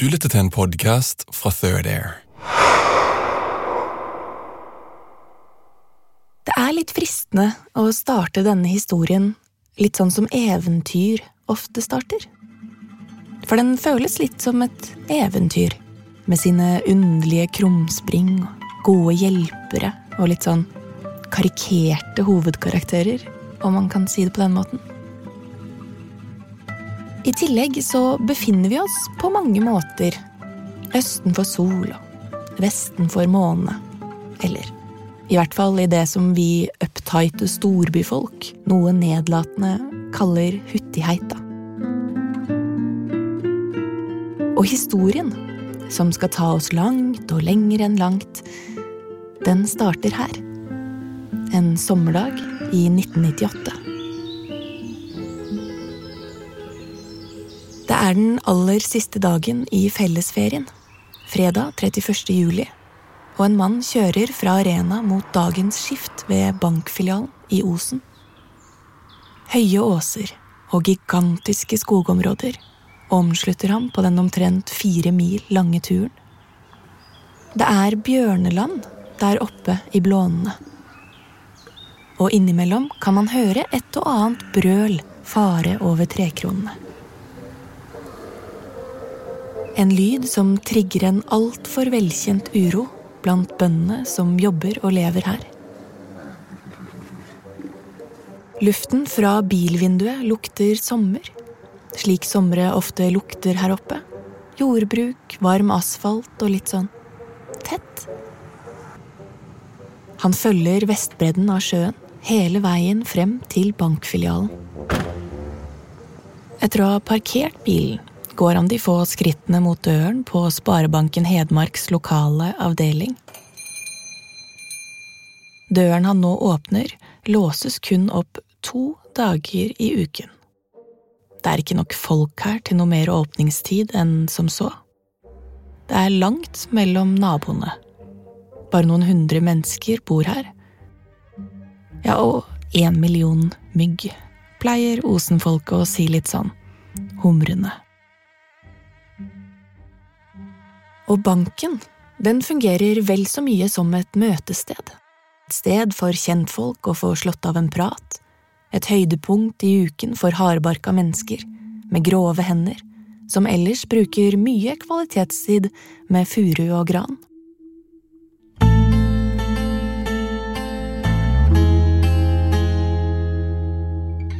Du lytter til en podcast fra Third Air. Det er litt fristende å starte denne historien litt sånn som eventyr ofte starter. For den føles litt som et eventyr, med sine underlige krumspring og gode hjelpere og litt sånn karikerte hovedkarakterer, om man kan si det på den måten. I tillegg så befinner vi oss på mange måter østen for sol og vesten for måne. Eller i hvert fall i det som vi uptighte storbyfolk, noe nedlatende, kaller huttiheita. Og historien, som skal ta oss langt og lenger enn langt, den starter her. En sommerdag i 1998. Det er den aller siste dagen i fellesferien, fredag 31. juli, og en mann kjører fra Arena mot dagens skift ved bankfilialen i Osen. Høye åser og gigantiske skogområder omslutter ham på den omtrent fire mil lange turen. Det er bjørneland der oppe i blånene. Og innimellom kan man høre et og annet brøl fare over trekronene. En lyd som trigger en altfor velkjent uro blant bøndene som jobber og lever her. Luften fra bilvinduet lukter sommer, slik somre ofte lukter her oppe. Jordbruk, varm asfalt og litt sånn tett. Han følger vestbredden av sjøen hele veien frem til bankfilialen. Etter å ha parkert bilen går han de få skrittene mot døren på Sparebanken Hedmarks lokale avdeling. Døren han nå åpner, låses kun opp to dager i uken. Det er ikke nok folk her til noe mer åpningstid enn som så. Det er langt mellom naboene. Bare noen hundre mennesker bor her. Ja, og én million mygg, pleier Osen-folket å si litt sånn, humrende. Og banken, den fungerer vel så mye som et møtested. Et sted for kjentfolk å få slått av en prat. Et høydepunkt i uken for hardbarka mennesker med grove hender, som ellers bruker mye kvalitetstid med furu og gran.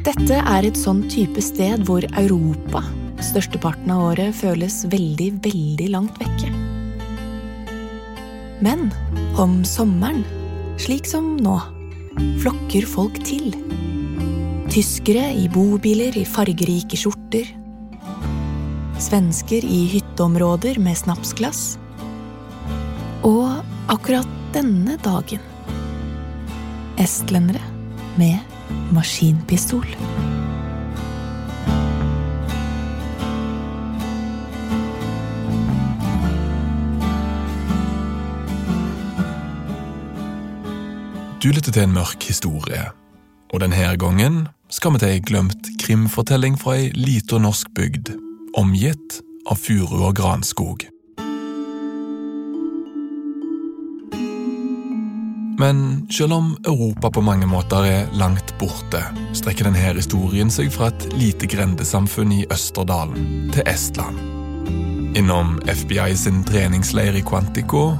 Dette er et sånn type sted hvor Europa størsteparten av året føles veldig, veldig langt vekke. Men om sommeren, slik som nå, flokker folk til. Tyskere i bobiler i fargerike skjorter. Svensker i hytteområder med snapsglass. Og akkurat denne dagen estlendere med maskinpistol. Du lytter til en mørk historie, og denne gangen skal vi til ei glemt krimfortelling fra ei lita norsk bygd, omgitt av furu og granskog. Men selv om Europa på mange måter er langt borte, strekker denne historien seg fra et lite grendesamfunn i Østerdalen til Estland. Innom FBI sin treningsleir i Quantico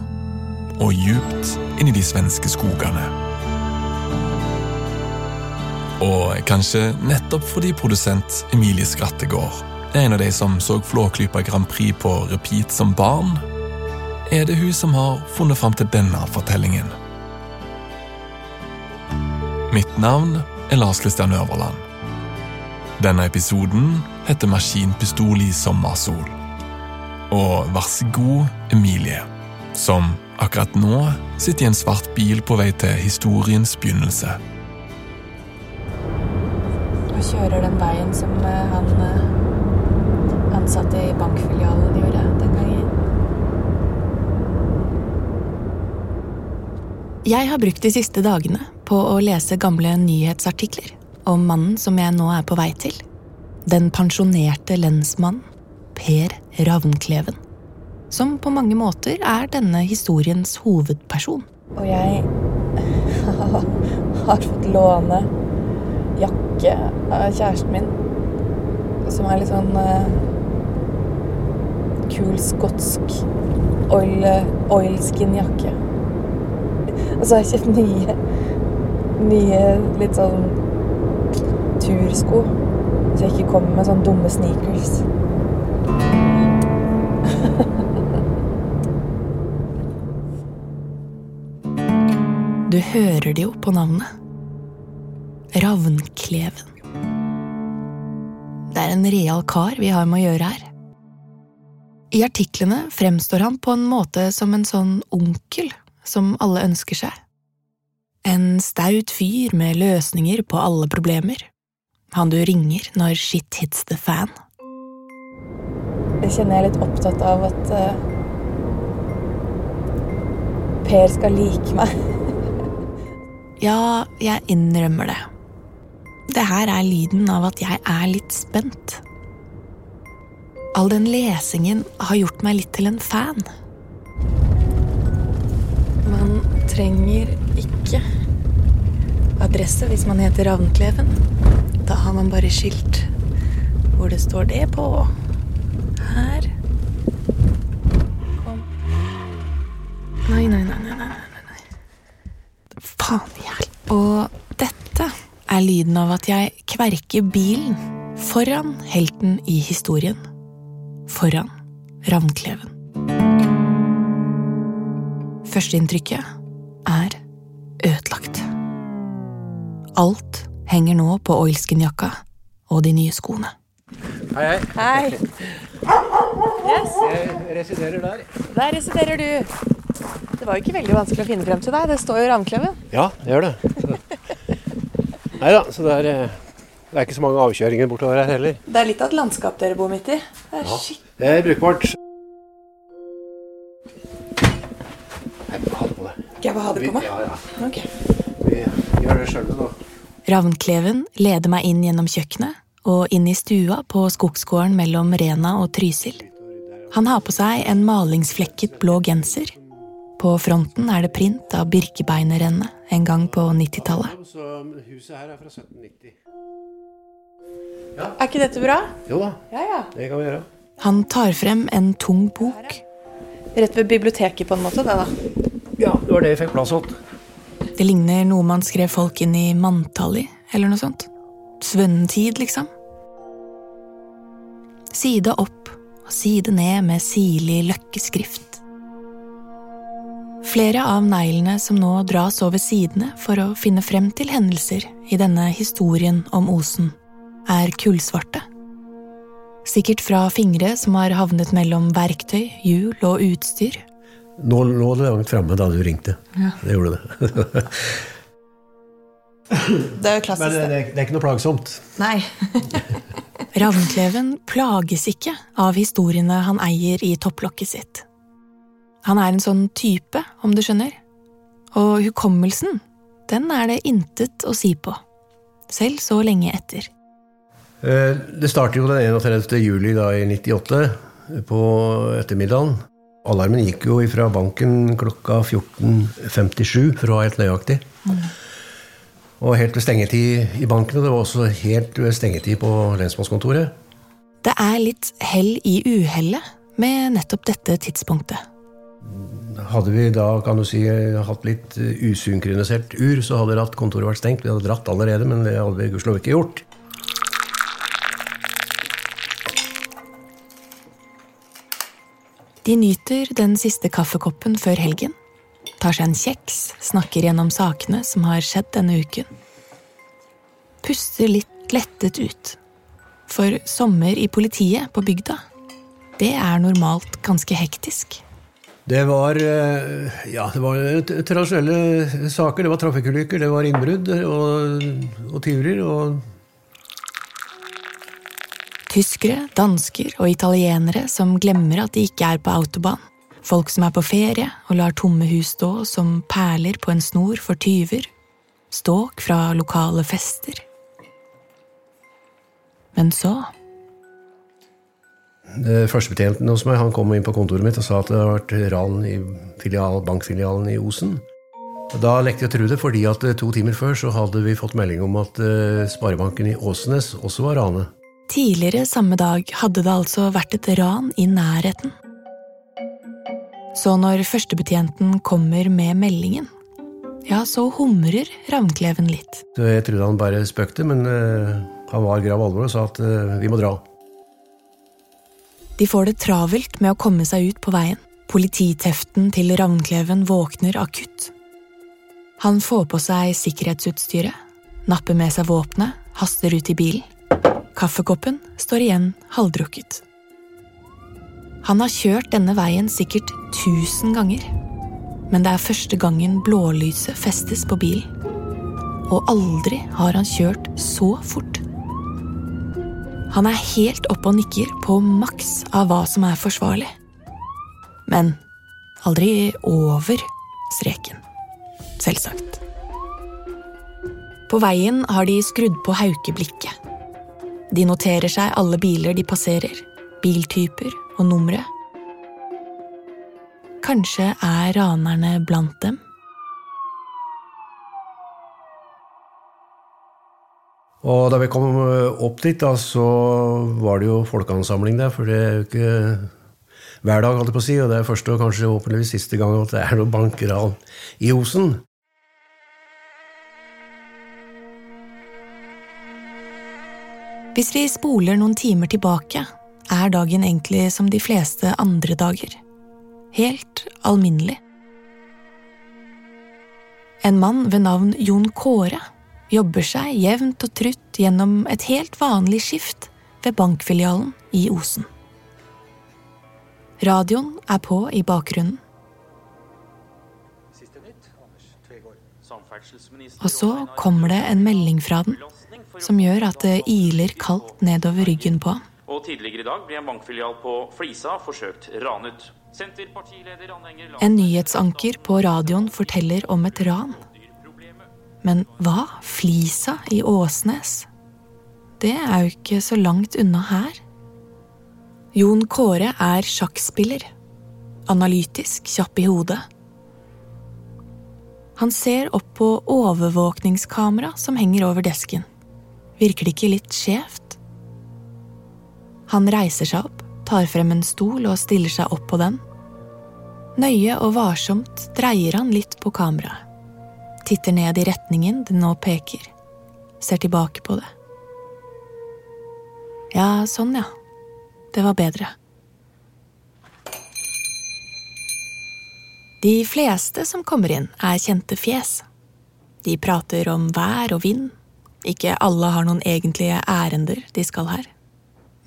og djupt inn i de svenske skogene. Og kanskje nettopp fordi produsent Emilie Skrattegård er en av de som så Flåklypa Grand Prix på repeat som barn, er det hun som har funnet fram til denne fortellingen. Mitt navn er Lars Kristian Øverland. Denne episoden heter Maskinpistol i sommersol. Og vær så god, Emilie, som akkurat nå sitter i en svart bil på vei til historiens begynnelse. Kjører den veien som eh, han eh, ansatte i bankfilialen gjorde den gangen. Jeg har brukt de siste dagene på å lese gamle nyhetsartikler om mannen som jeg nå er på vei til. Den pensjonerte lensmannen Per Ravnkleven. Som på mange måter er denne historiens hovedperson. Og jeg har fått låne jakke av kjæresten min. Som er litt sånn uh, kul skotsk oil, oilskin-jakke. Og så har jeg kjøpt nye, nye litt sånn tursko. Så jeg ikke kommer med sånne dumme sneakers. Du hører det jo på navnet. Ravnkleven. Det er en real kar vi har med å gjøre her. I artiklene fremstår han på en måte som en sånn onkel som alle ønsker seg. En staut fyr med løsninger på alle problemer. Han du ringer når shit hits the fan. Jeg kjenner jeg er litt opptatt av at uh, Per skal like meg. ja, jeg innrømmer det. Det her er lyden av at jeg er litt spent. All den lesingen har gjort meg litt til en fan. Man trenger ikke adresse hvis man heter Ravnkleven. Da har man bare skilt hvor det står det på. Her. Kom. Nei, nei, nei, nei, nei, nei. Faen i hjel. Og er lyden av at jeg kverker bilen foran helten i historien. Foran Ravnkleven. Førsteinntrykket er ødelagt. Alt henger nå på oilskin-jakka og de nye skoene. Hei, hei. Hei! Yes, Jeg residerer der. der residerer du. Det var jo ikke veldig vanskelig å finne frem til deg. Det står jo Ravnkleven. Ja, det gjør det. Nei da, så det er, eh, det er ikke så mange avkjøringer bortover her heller. Det er litt av et landskap dere bor midt i. Det er shit. Det er brukbart. må ha det på deg. Skal jeg bare ha det på meg? Ja, ja. Ok. Vi gjør det sjøl nå. Ravnkleven leder meg inn gjennom kjøkkenet og inn i stua på skogsgården mellom Rena og Trysil. Han har på seg en malingsflekket blå genser. På fronten er det print av Birkebeinerrennet en gang på 90-tallet. Huset her er fra 1790. Er ikke dette bra? Jo da, Ja, ja. det kan vi gjøre. Han tar frem en tung bok. Rett ved biblioteket, på en måte? det da. Ja, det var det jeg fikk plass til. Det ligner noe man skrev folk inn i manntall i, eller noe sånt. Svunnen tid, liksom. Side opp og side ned med sirlig løkkeskrift. Flere av neglene som nå dras over sidene for å finne frem til hendelser i denne historien om Osen, er kullsvarte. Sikkert fra fingre som har havnet mellom verktøy, hjul og utstyr. Nå lå det langt framme da du ringte. Ja. Det gjorde det. Det er jo klassisk. Men det, det, det er ikke noe plagsomt. Nei. Ravnkleven plages ikke av historiene han eier i topplokket sitt. Han er en sånn type, om du skjønner. Og hukommelsen, den er det intet å si på. Selv så lenge etter. Eh, Det starter jo den 31. juli da, i 98, på ettermiddagen. Alarmen gikk jo fra banken klokka 14.57, for å være helt nøyaktig. Mm. Og helt ved stengetid i banken, og det var også helt ved stengetid på lensmannskontoret. Det er litt hell i uhellet med nettopp dette tidspunktet. Hadde vi da kan du si, hatt litt usynkronisert ur, så hadde ratt kontoret vært stengt. Vi hadde dratt allerede, men det hadde vi gudskjelov ikke gjort. De nyter den siste kaffekoppen før helgen, tar seg en kjeks, snakker gjennom sakene som har skjedd denne uken. Puster litt lettet ut. For sommer i politiet på bygda, det er normalt ganske hektisk. Det var, eh, ja, det var tradisjonelle saker. Det var trafikkulykker, det var innbrudd og, og tyverier. og Tyskere, dansker og italienere som glemmer at de ikke er på autobahn. Folk som er på ferie og lar tomme hus stå som perler på en snor for tyver. Ståk fra lokale fester. Men så Førstebetjenten hos meg han kom inn på kontoret mitt og sa at det hadde vært ran i filial, bankfilialen i Osen. Da lekte jeg Trude, fordi at to timer før så hadde vi fått melding om at uh, Sparebanken i Åsnes også var ranet. Tidligere samme dag hadde det altså vært et ran i nærheten. Så når førstebetjenten kommer med meldingen, ja, så humrer Ravnkleven litt. Jeg trodde han bare spøkte, men han var grav alvor og sa at vi må dra. De får det travelt med å komme seg ut på veien. Polititeften til Ravnkleven våkner akutt. Han får på seg sikkerhetsutstyret, napper med seg våpenet, haster ut i bilen. Kaffekoppen står igjen halvdrukket. Han har kjørt denne veien sikkert tusen ganger, men det er første gangen blålyset festes på bilen. Og aldri har han kjørt så fort. Han er helt oppe og nikker på maks av hva som er forsvarlig. Men aldri over streken. Selvsagt. På veien har de skrudd på haukeblikket. De noterer seg alle biler de passerer, biltyper og numre. Kanskje er ranerne blant dem? Og da vi kom opp dit, da, så var det jo folkeansamling der. For det er jo ikke hver dag, holdt jeg på å si, og det er første og kanskje håpeligvis siste gang at det er noe bankeran i Osen. Hvis vi spoler noen timer tilbake, er dagen egentlig som de fleste andre dager. Helt alminnelig. En mann ved navn Jon Kåre jobber seg jevnt og trutt gjennom et helt vanlig skift ved bankfilialen i Osen. Radioen er på i bakgrunnen. Og så kommer det en melding fra den som gjør at det iler kaldt nedover ryggen på ham. Og tidligere i dag ble en bankfilial på Flisa forsøkt ranet. En nyhetsanker på radioen forteller om et ran. Men hva? Flisa i Åsnes? Det er jo ikke så langt unna her. Jon Kåre er sjakkspiller. Analytisk, kjapp i hodet. Han ser opp på overvåkningskamera som henger over desken. Virker det ikke litt skjevt? Han reiser seg opp, tar frem en stol og stiller seg opp på den. Nøye og varsomt dreier han litt på kameraet. Titter ned i retningen den nå peker. Ser tilbake på det. Ja, sånn, ja. Det var bedre. De fleste som kommer inn, er kjente fjes. De prater om vær og vind, ikke alle har noen egentlige ærender de skal her.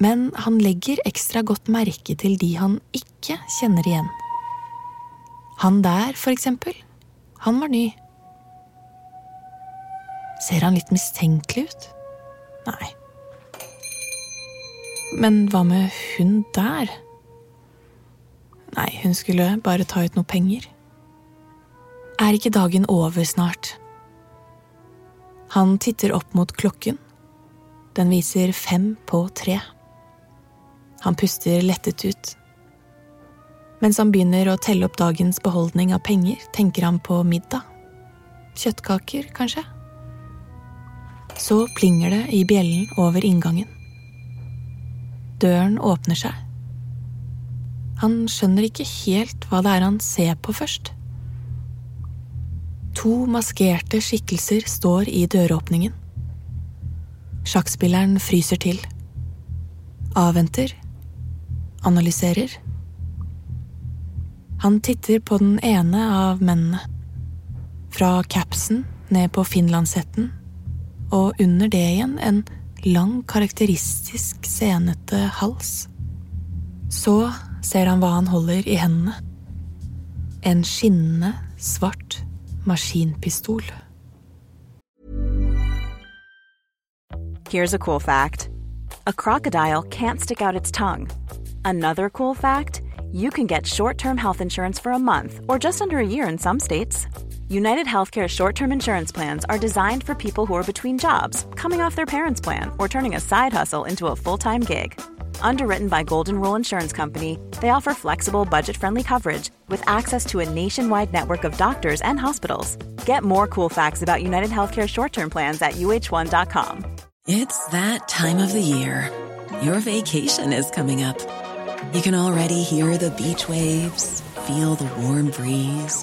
Men han legger ekstra godt merke til de han ikke kjenner igjen. Han der, for eksempel. Han var ny. Ser han litt mistenkelig ut? Nei. Men hva med hun der? Nei, hun skulle bare ta ut noe penger. Er ikke dagen over snart? Han titter opp mot klokken. Den viser fem på tre. Han puster lettet ut. Mens han begynner å telle opp dagens beholdning av penger, tenker han på middag. Kjøttkaker, kanskje? Så plinger det i bjellen over inngangen. Døren åpner seg. Han skjønner ikke helt hva det er han ser på først. To maskerte skikkelser står i døråpningen. Sjakkspilleren fryser til. Avventer. Analyserer. Han titter på den ene av mennene. Fra capsen ned på finlandshetten, og under det igjen en lang, karakteristisk senete hals. Så ser han hva han holder i hendene. En skinnende, svart maskinpistol. Here's a cool fact a crocodile can't stick out its tongue. Another cool fact you can get short term health insurance for a month or just under a year in some states. United Healthcare short term insurance plans are designed for people who are between jobs, coming off their parents' plan, or turning a side hustle into a full time gig. Underwritten by Golden Rule Insurance Company, they offer flexible, budget friendly coverage with access to a nationwide network of doctors and hospitals. Get more cool facts about United Healthcare short term plans at uh1.com. It's that time of the year. Your vacation is coming up. You can already hear the beach waves, feel the warm breeze,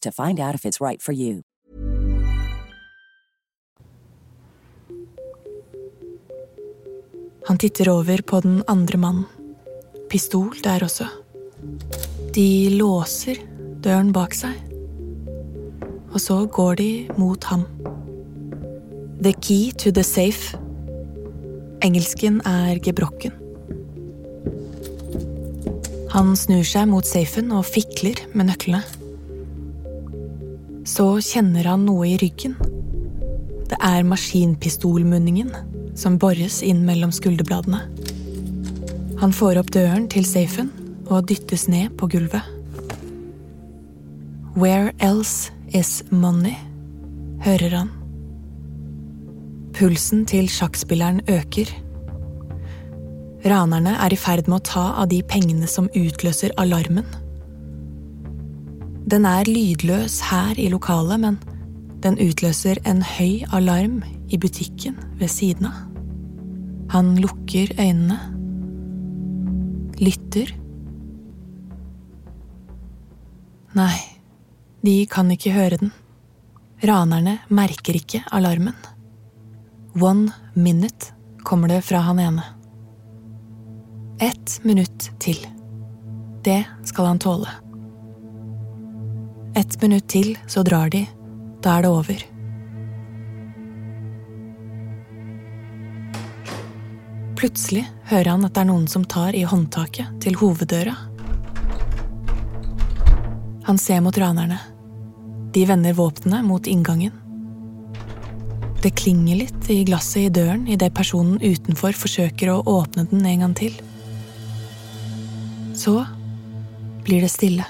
to find out if it's right for you. Han titter over på den andre mannen. Pistol der også. De låser døren bak seg. Og så går de mot ham. The key to the safe. Engelsken er gebrokken. Han snur seg mot safen og fikler med nøklene. Så kjenner han noe i ryggen. Det er maskinpistolmunningen som bores inn mellom skulderbladene. Han får opp døren til safen og dyttes ned på gulvet. Where else is money? hører han. Pulsen til sjakkspilleren øker. Ranerne er i ferd med å ta av de pengene som utløser alarmen. Den er lydløs her i lokalet, men den utløser en høy alarm i butikken ved siden av. Han lukker øynene. Lytter. Nei, de kan ikke høre den. Ranerne merker ikke alarmen. One minute kommer det fra han ene. Ett minutt til. Det skal han tåle. Ett minutt til, så drar de. Da er det over. Plutselig hører han at det er noen som tar i håndtaket til hoveddøra. Han ser mot ranerne. De vender våpnene mot inngangen. Det klinger litt i glasset i døren idet personen utenfor forsøker å åpne den en gang til. Så blir det stille.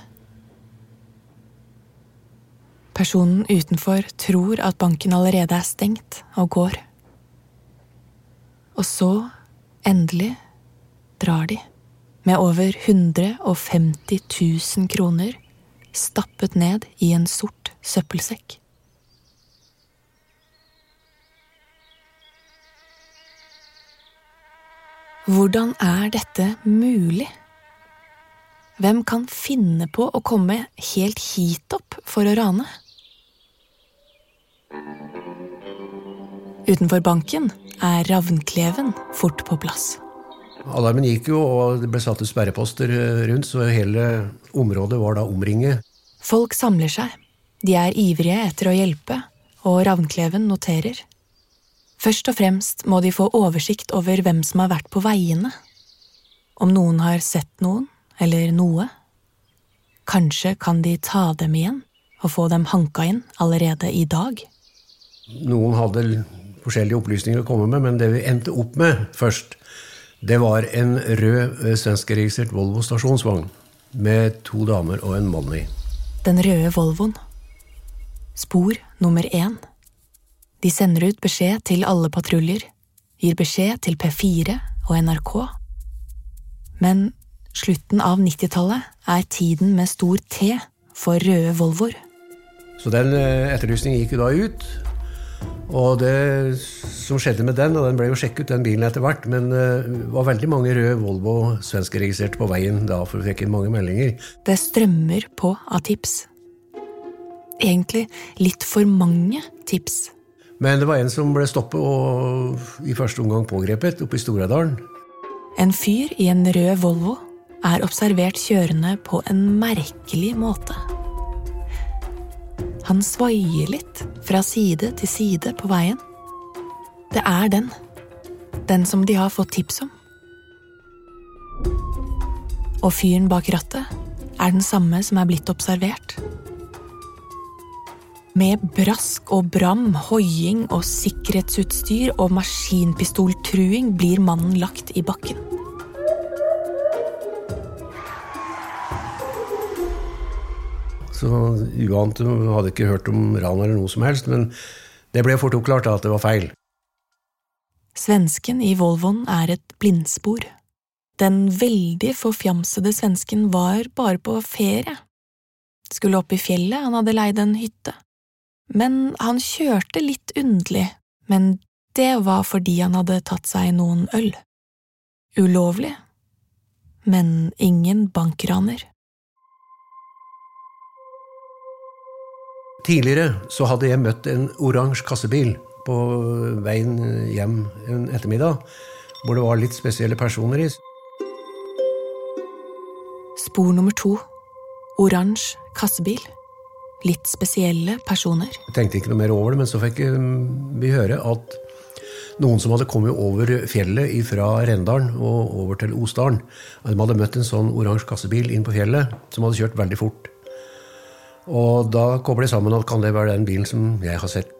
Personen utenfor tror at banken allerede er stengt, og går. Og så, endelig, drar de, med over 150 000 kroner stappet ned i en sort søppelsekk. Hvordan er dette mulig? Hvem kan finne på å komme helt hit opp for å rane? Utenfor banken er ravnkleven fort på plass. Alarmen gikk jo, og det ble satt ut sperreposter rundt, så hele området var da omringet. Folk samler seg. De er ivrige etter å hjelpe, og ravnkleven noterer. Først og fremst må de få oversikt over hvem som har vært på veiene. Om noen har sett noen, eller noe. Kanskje kan de ta dem igjen og få dem hanka inn allerede i dag. Noen hadde forskjellige opplysninger å komme med, men det vi endte opp med først, det var en rød eh, svenskregistrert Volvo stasjonsvogn med to damer og en mann i. Den røde Volvoen. Spor nummer én. De sender ut beskjed til alle patruljer, gir beskjed til P4 og NRK. Men slutten av 90-tallet er tiden med stor T for røde Volvoer. Så den eh, etterlysningen gikk jo da ut. Og det som skjedde med den, og den ble jo sjekket, den bilen etter hvert, men eh, det var veldig mange røde Volvo svenskeregistrerte på veien da, for vi fikk inn mange meldinger. Det strømmer på av tips. Egentlig litt for mange tips. Men det var en som ble stoppet og i første omgang pågrepet oppe i Storadalen. En fyr i en rød Volvo er observert kjørende på en merkelig måte. Han svaier litt fra side til side på veien. Det er den. Den som de har fått tips om. Og fyren bak rattet er den samme som er blitt observert. Med brask og bram, hoiing og sikkerhetsutstyr og maskinpistoltruing blir mannen lagt i bakken. Så uant hadde ikke hørt om ran eller noe som helst, men det ble fort oppklart at det var feil. Svensken i Volvoen er et blindspor. Den veldig forfjamsede svensken var bare på ferie. Skulle opp i fjellet, han hadde leid en hytte. Men han kjørte litt underlig, men det var fordi han hadde tatt seg noen øl. Ulovlig, men ingen bankraner. Tidligere så hadde jeg møtt en oransje kassebil på veien hjem en ettermiddag, hvor det var litt spesielle personer i. Spor nummer to. Oransje kassebil. Litt spesielle personer. Jeg tenkte ikke noe mer over det, men så fikk vi høre at noen som hadde kommet over fjellet fra Rendalen og over til Osdalen, de hadde møtt en sånn oransje kassebil inn på fjellet som hadde kjørt veldig fort. Og da kommer de sammen at kan det være den bilen som jeg har sett.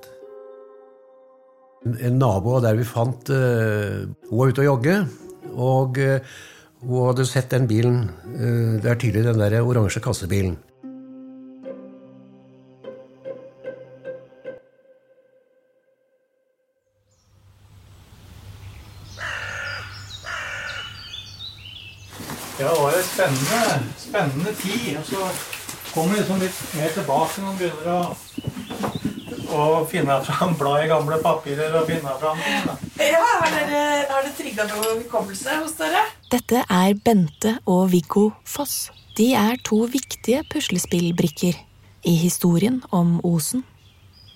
En nabo av der vi fant uh, Hun var ute og jogge, og uh, hun hadde sett den bilen uh, er tydelig den der oransje kassebilen. Ja, det var en spennende, spennende tid. Og så kommer liksom litt mer tilbake når man begynner å, å finne fram blad i gamle papirer og finne fram ting. Ja, Har dere, har det trigga noe hukommelse hos dere? Dette er Bente og Viggo Foss. De er to viktige puslespillbrikker i historien om Osen.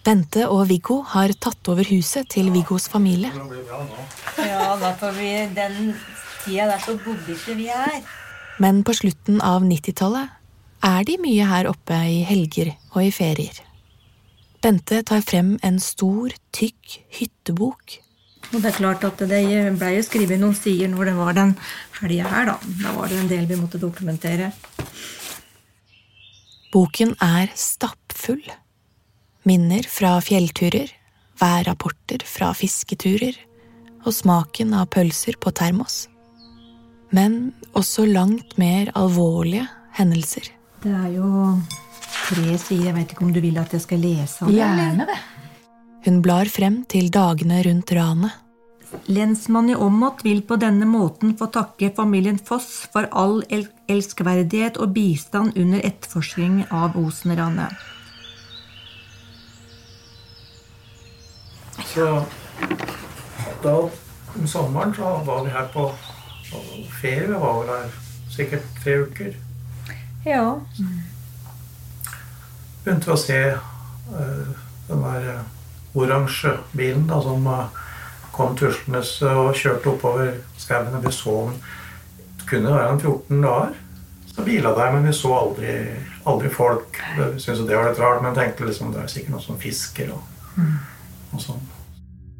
Bente og Viggo har tatt over huset til Viggos familie. Ja, da får vi den tida der så bodde ikke vi her. Men på slutten av 90-tallet er de mye her oppe i helger og i ferier. Bente tar frem en stor, tykk hyttebok. Og det er klart at det ble jo skrevet noen sider når det var den helga her, da. Da var det en del vi måtte dokumentere. Boken er stappfull. Minner fra fjellturer, værrapporter fra fisketurer og smaken av pølser på termos. Men også langt mer alvorlige hendelser. Det er jo tre sider. Jeg vet ikke om du vil at jeg skal lese av det? Gjerne det. Hun blar frem til dagene rundt ranet. Lensmann i Åmot vil på denne måten få takke familien Foss for all el elskverdighet og bistand under etterforskning av Osen-ranet. Så da om sommeren så var vi her på, på ferie. Vi var vel her sikkert tre uker. Ja. Begynte vi å se uh, den der uh, oransje bilen da, som uh, kom tuslende og kjørte oppover skauen. Vi så den Det kunne være en 14 dager. Så bila der, men vi så aldri, aldri folk. Vi syntes det var litt rart, men tenkte liksom det er sikkert noen som fisker og, Mm. og sånn.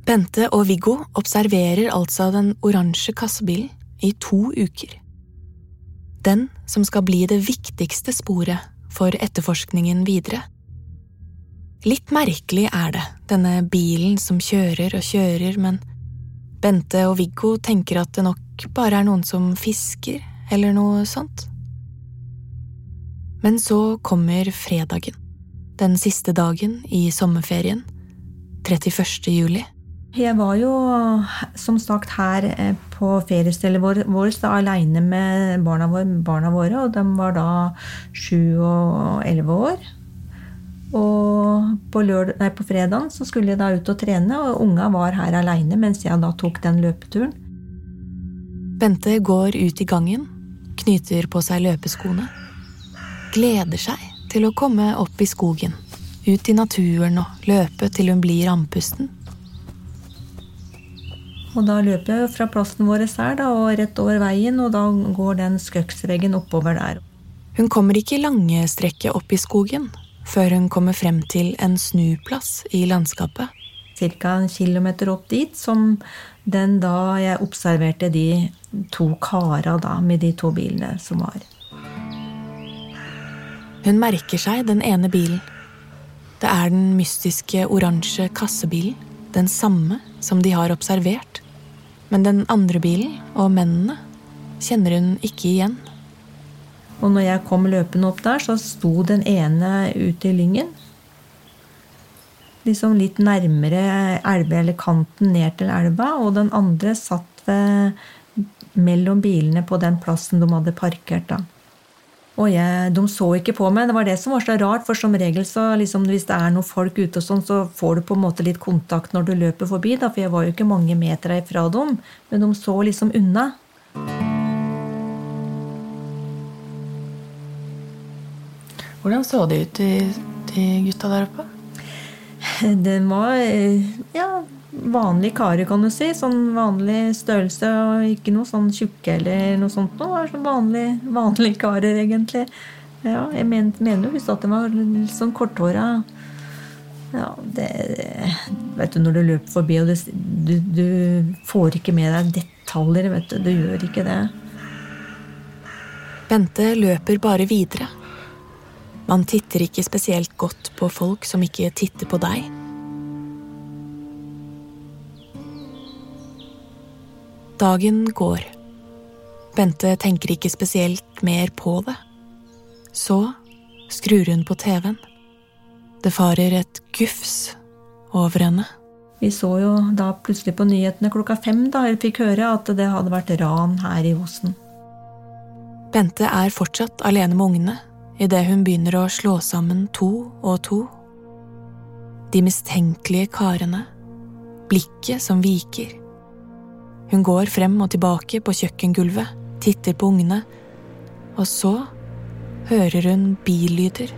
Bente og Viggo observerer altså den oransje kassebilen i to uker. Den som skal bli det viktigste sporet for etterforskningen videre. Litt merkelig er det, denne bilen som kjører og kjører, men Bente og Viggo tenker at det nok bare er noen som fisker, eller noe sånt. Men så kommer fredagen, den siste dagen i sommerferien, 31. juli. Jeg var jo som sagt her eh, på feriestedet vår- vårt da, aleine med barna våre, barna våre, og de var da sju og elleve år. Og på, på fredagen så skulle jeg da ut og trene, og unga var her aleine mens jeg da tok den løpeturen. Bente går ut i gangen, knyter på seg løpeskoene. Gleder seg til å komme opp i skogen, ut i naturen og løpe til hun blir andpusten. Og da løper jeg fra plassen vår her da, og rett over veien, og da går den skøksveggen oppover der. Hun kommer ikke lange strekket opp i skogen før hun kommer frem til en snuplass i landskapet. Ca. en kilometer opp dit, som den da jeg observerte de to kara da, med de to bilene som var. Hun merker seg den ene bilen. Det er den mystiske oransje kassebilen, den samme som de har observert. Men den andre bilen og mennene kjenner hun ikke igjen. Og når jeg kom løpende opp der, så sto den ene ute i lyngen. Liksom litt nærmere elva, eller kanten ned til elva. Og den andre satt ved, mellom bilene på den plassen de hadde parkert. da. Og jeg, De så ikke på meg. Det var det som var så rart. For som regel så liksom, hvis det er noen folk ute, og sånn, så får du på en måte litt kontakt når du løper forbi. da, For jeg var jo ikke mange meter ifra dem. Men de så liksom unna. Hvordan så det ut, de, de gutta der oppe? Det var eh, ja, vanlige karer, kan du si. Sånn vanlig størrelse, og ikke noe sånn tjukke eller noe sånt. Var sånn vanlige, vanlige karer, egentlig. Ja, jeg men, mener jo visst at de var litt sånn korthåra. Ja, det Vet du, når du løper forbi, og du, du får ikke med deg detaljer, vet du. Du gjør ikke det. Bente løper bare videre. Man titter ikke spesielt godt på folk som ikke titter på deg. Dagen går. Bente tenker ikke spesielt mer på det. Så skrur hun på TV-en. Det farer et gufs over henne. Vi så jo da plutselig på nyhetene klokka fem da jeg fikk høre at det hadde vært ran her i Osen. Bente er fortsatt alene med ungene idet hun begynner å slå sammen to og to. De mistenkelige karene, blikket som viker. Hun går frem og tilbake på kjøkkengulvet, titter på ungene, og så hører hun billyder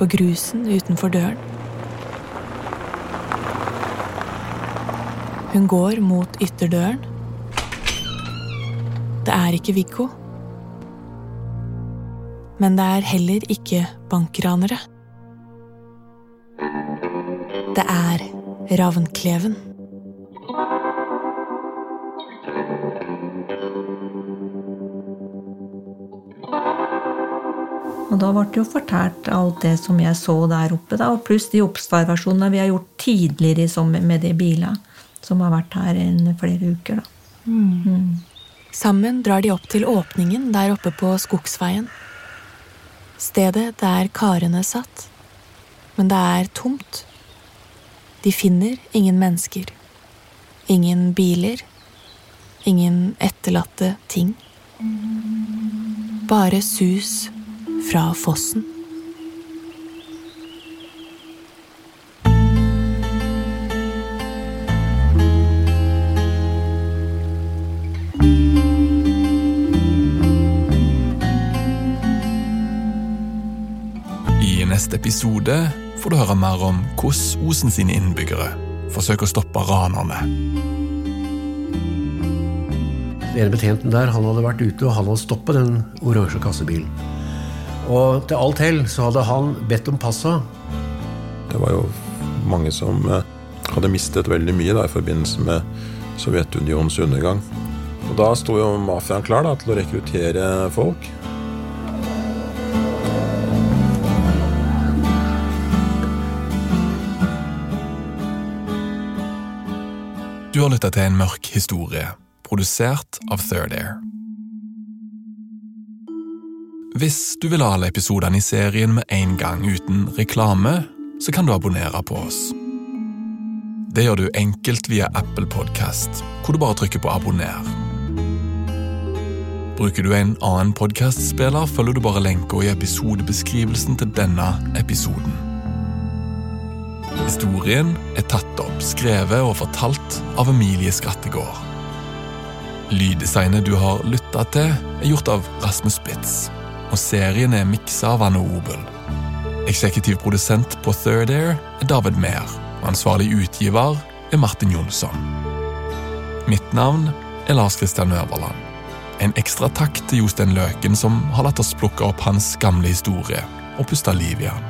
på grusen utenfor døren. Hun går mot ytterdøren. Det er ikke Viggo. Men det er heller ikke bankranere. Det er Ravnkleven. Og da ble det jo fortalt alt det som jeg så der oppe, da, og pluss de observasjonene vi har gjort tidligere i sommer med de bilene som har vært her i flere uker. Da. Mm. Sammen drar de opp til åpningen der oppe på Skogsveien. Stedet der karene satt. Men det er tomt. De finner ingen mennesker. Ingen biler. Ingen etterlatte ting. Bare sus fra fossen. I neste episode får du høre mer om hvordan Osen sine innbyggere forsøker å stoppe ranerne. Den ene betjenten der han hadde vært ute og han hadde stoppet den oransje kassebilen. Og til alt hell så hadde han bedt om passa. Det var jo mange som eh, hadde mistet veldig mye da, i forbindelse med Sovjetunionens undergang. Og Da sto jo mafiaen klar da, til å rekruttere folk. Du har lytta til en mørk historie, produsert av Third Air. Hvis du vil ha alle episodene i serien med en gang uten reklame, så kan du abonnere på oss. Det gjør du enkelt via Apple Podcast, hvor du bare trykker på abonner. Bruker du en annen podkastspiller, følger du bare lenka i episodebeskrivelsen til denne episoden. Historien er tatt opp, skrevet og fortalt av Emilie Skrattegård. Lyddesignet du har lytta til, er gjort av Rasmus Spitz, og serien er miksa av Anne Obel. Eksekutiv produsent på Third Air er David Mehr, og ansvarlig utgiver er Martin Jonsson. Mitt navn er Lars Kristian Øverland. En ekstra takk til Jostein Løken, som har latt oss plukke opp hans gamle historie og puste liv i han.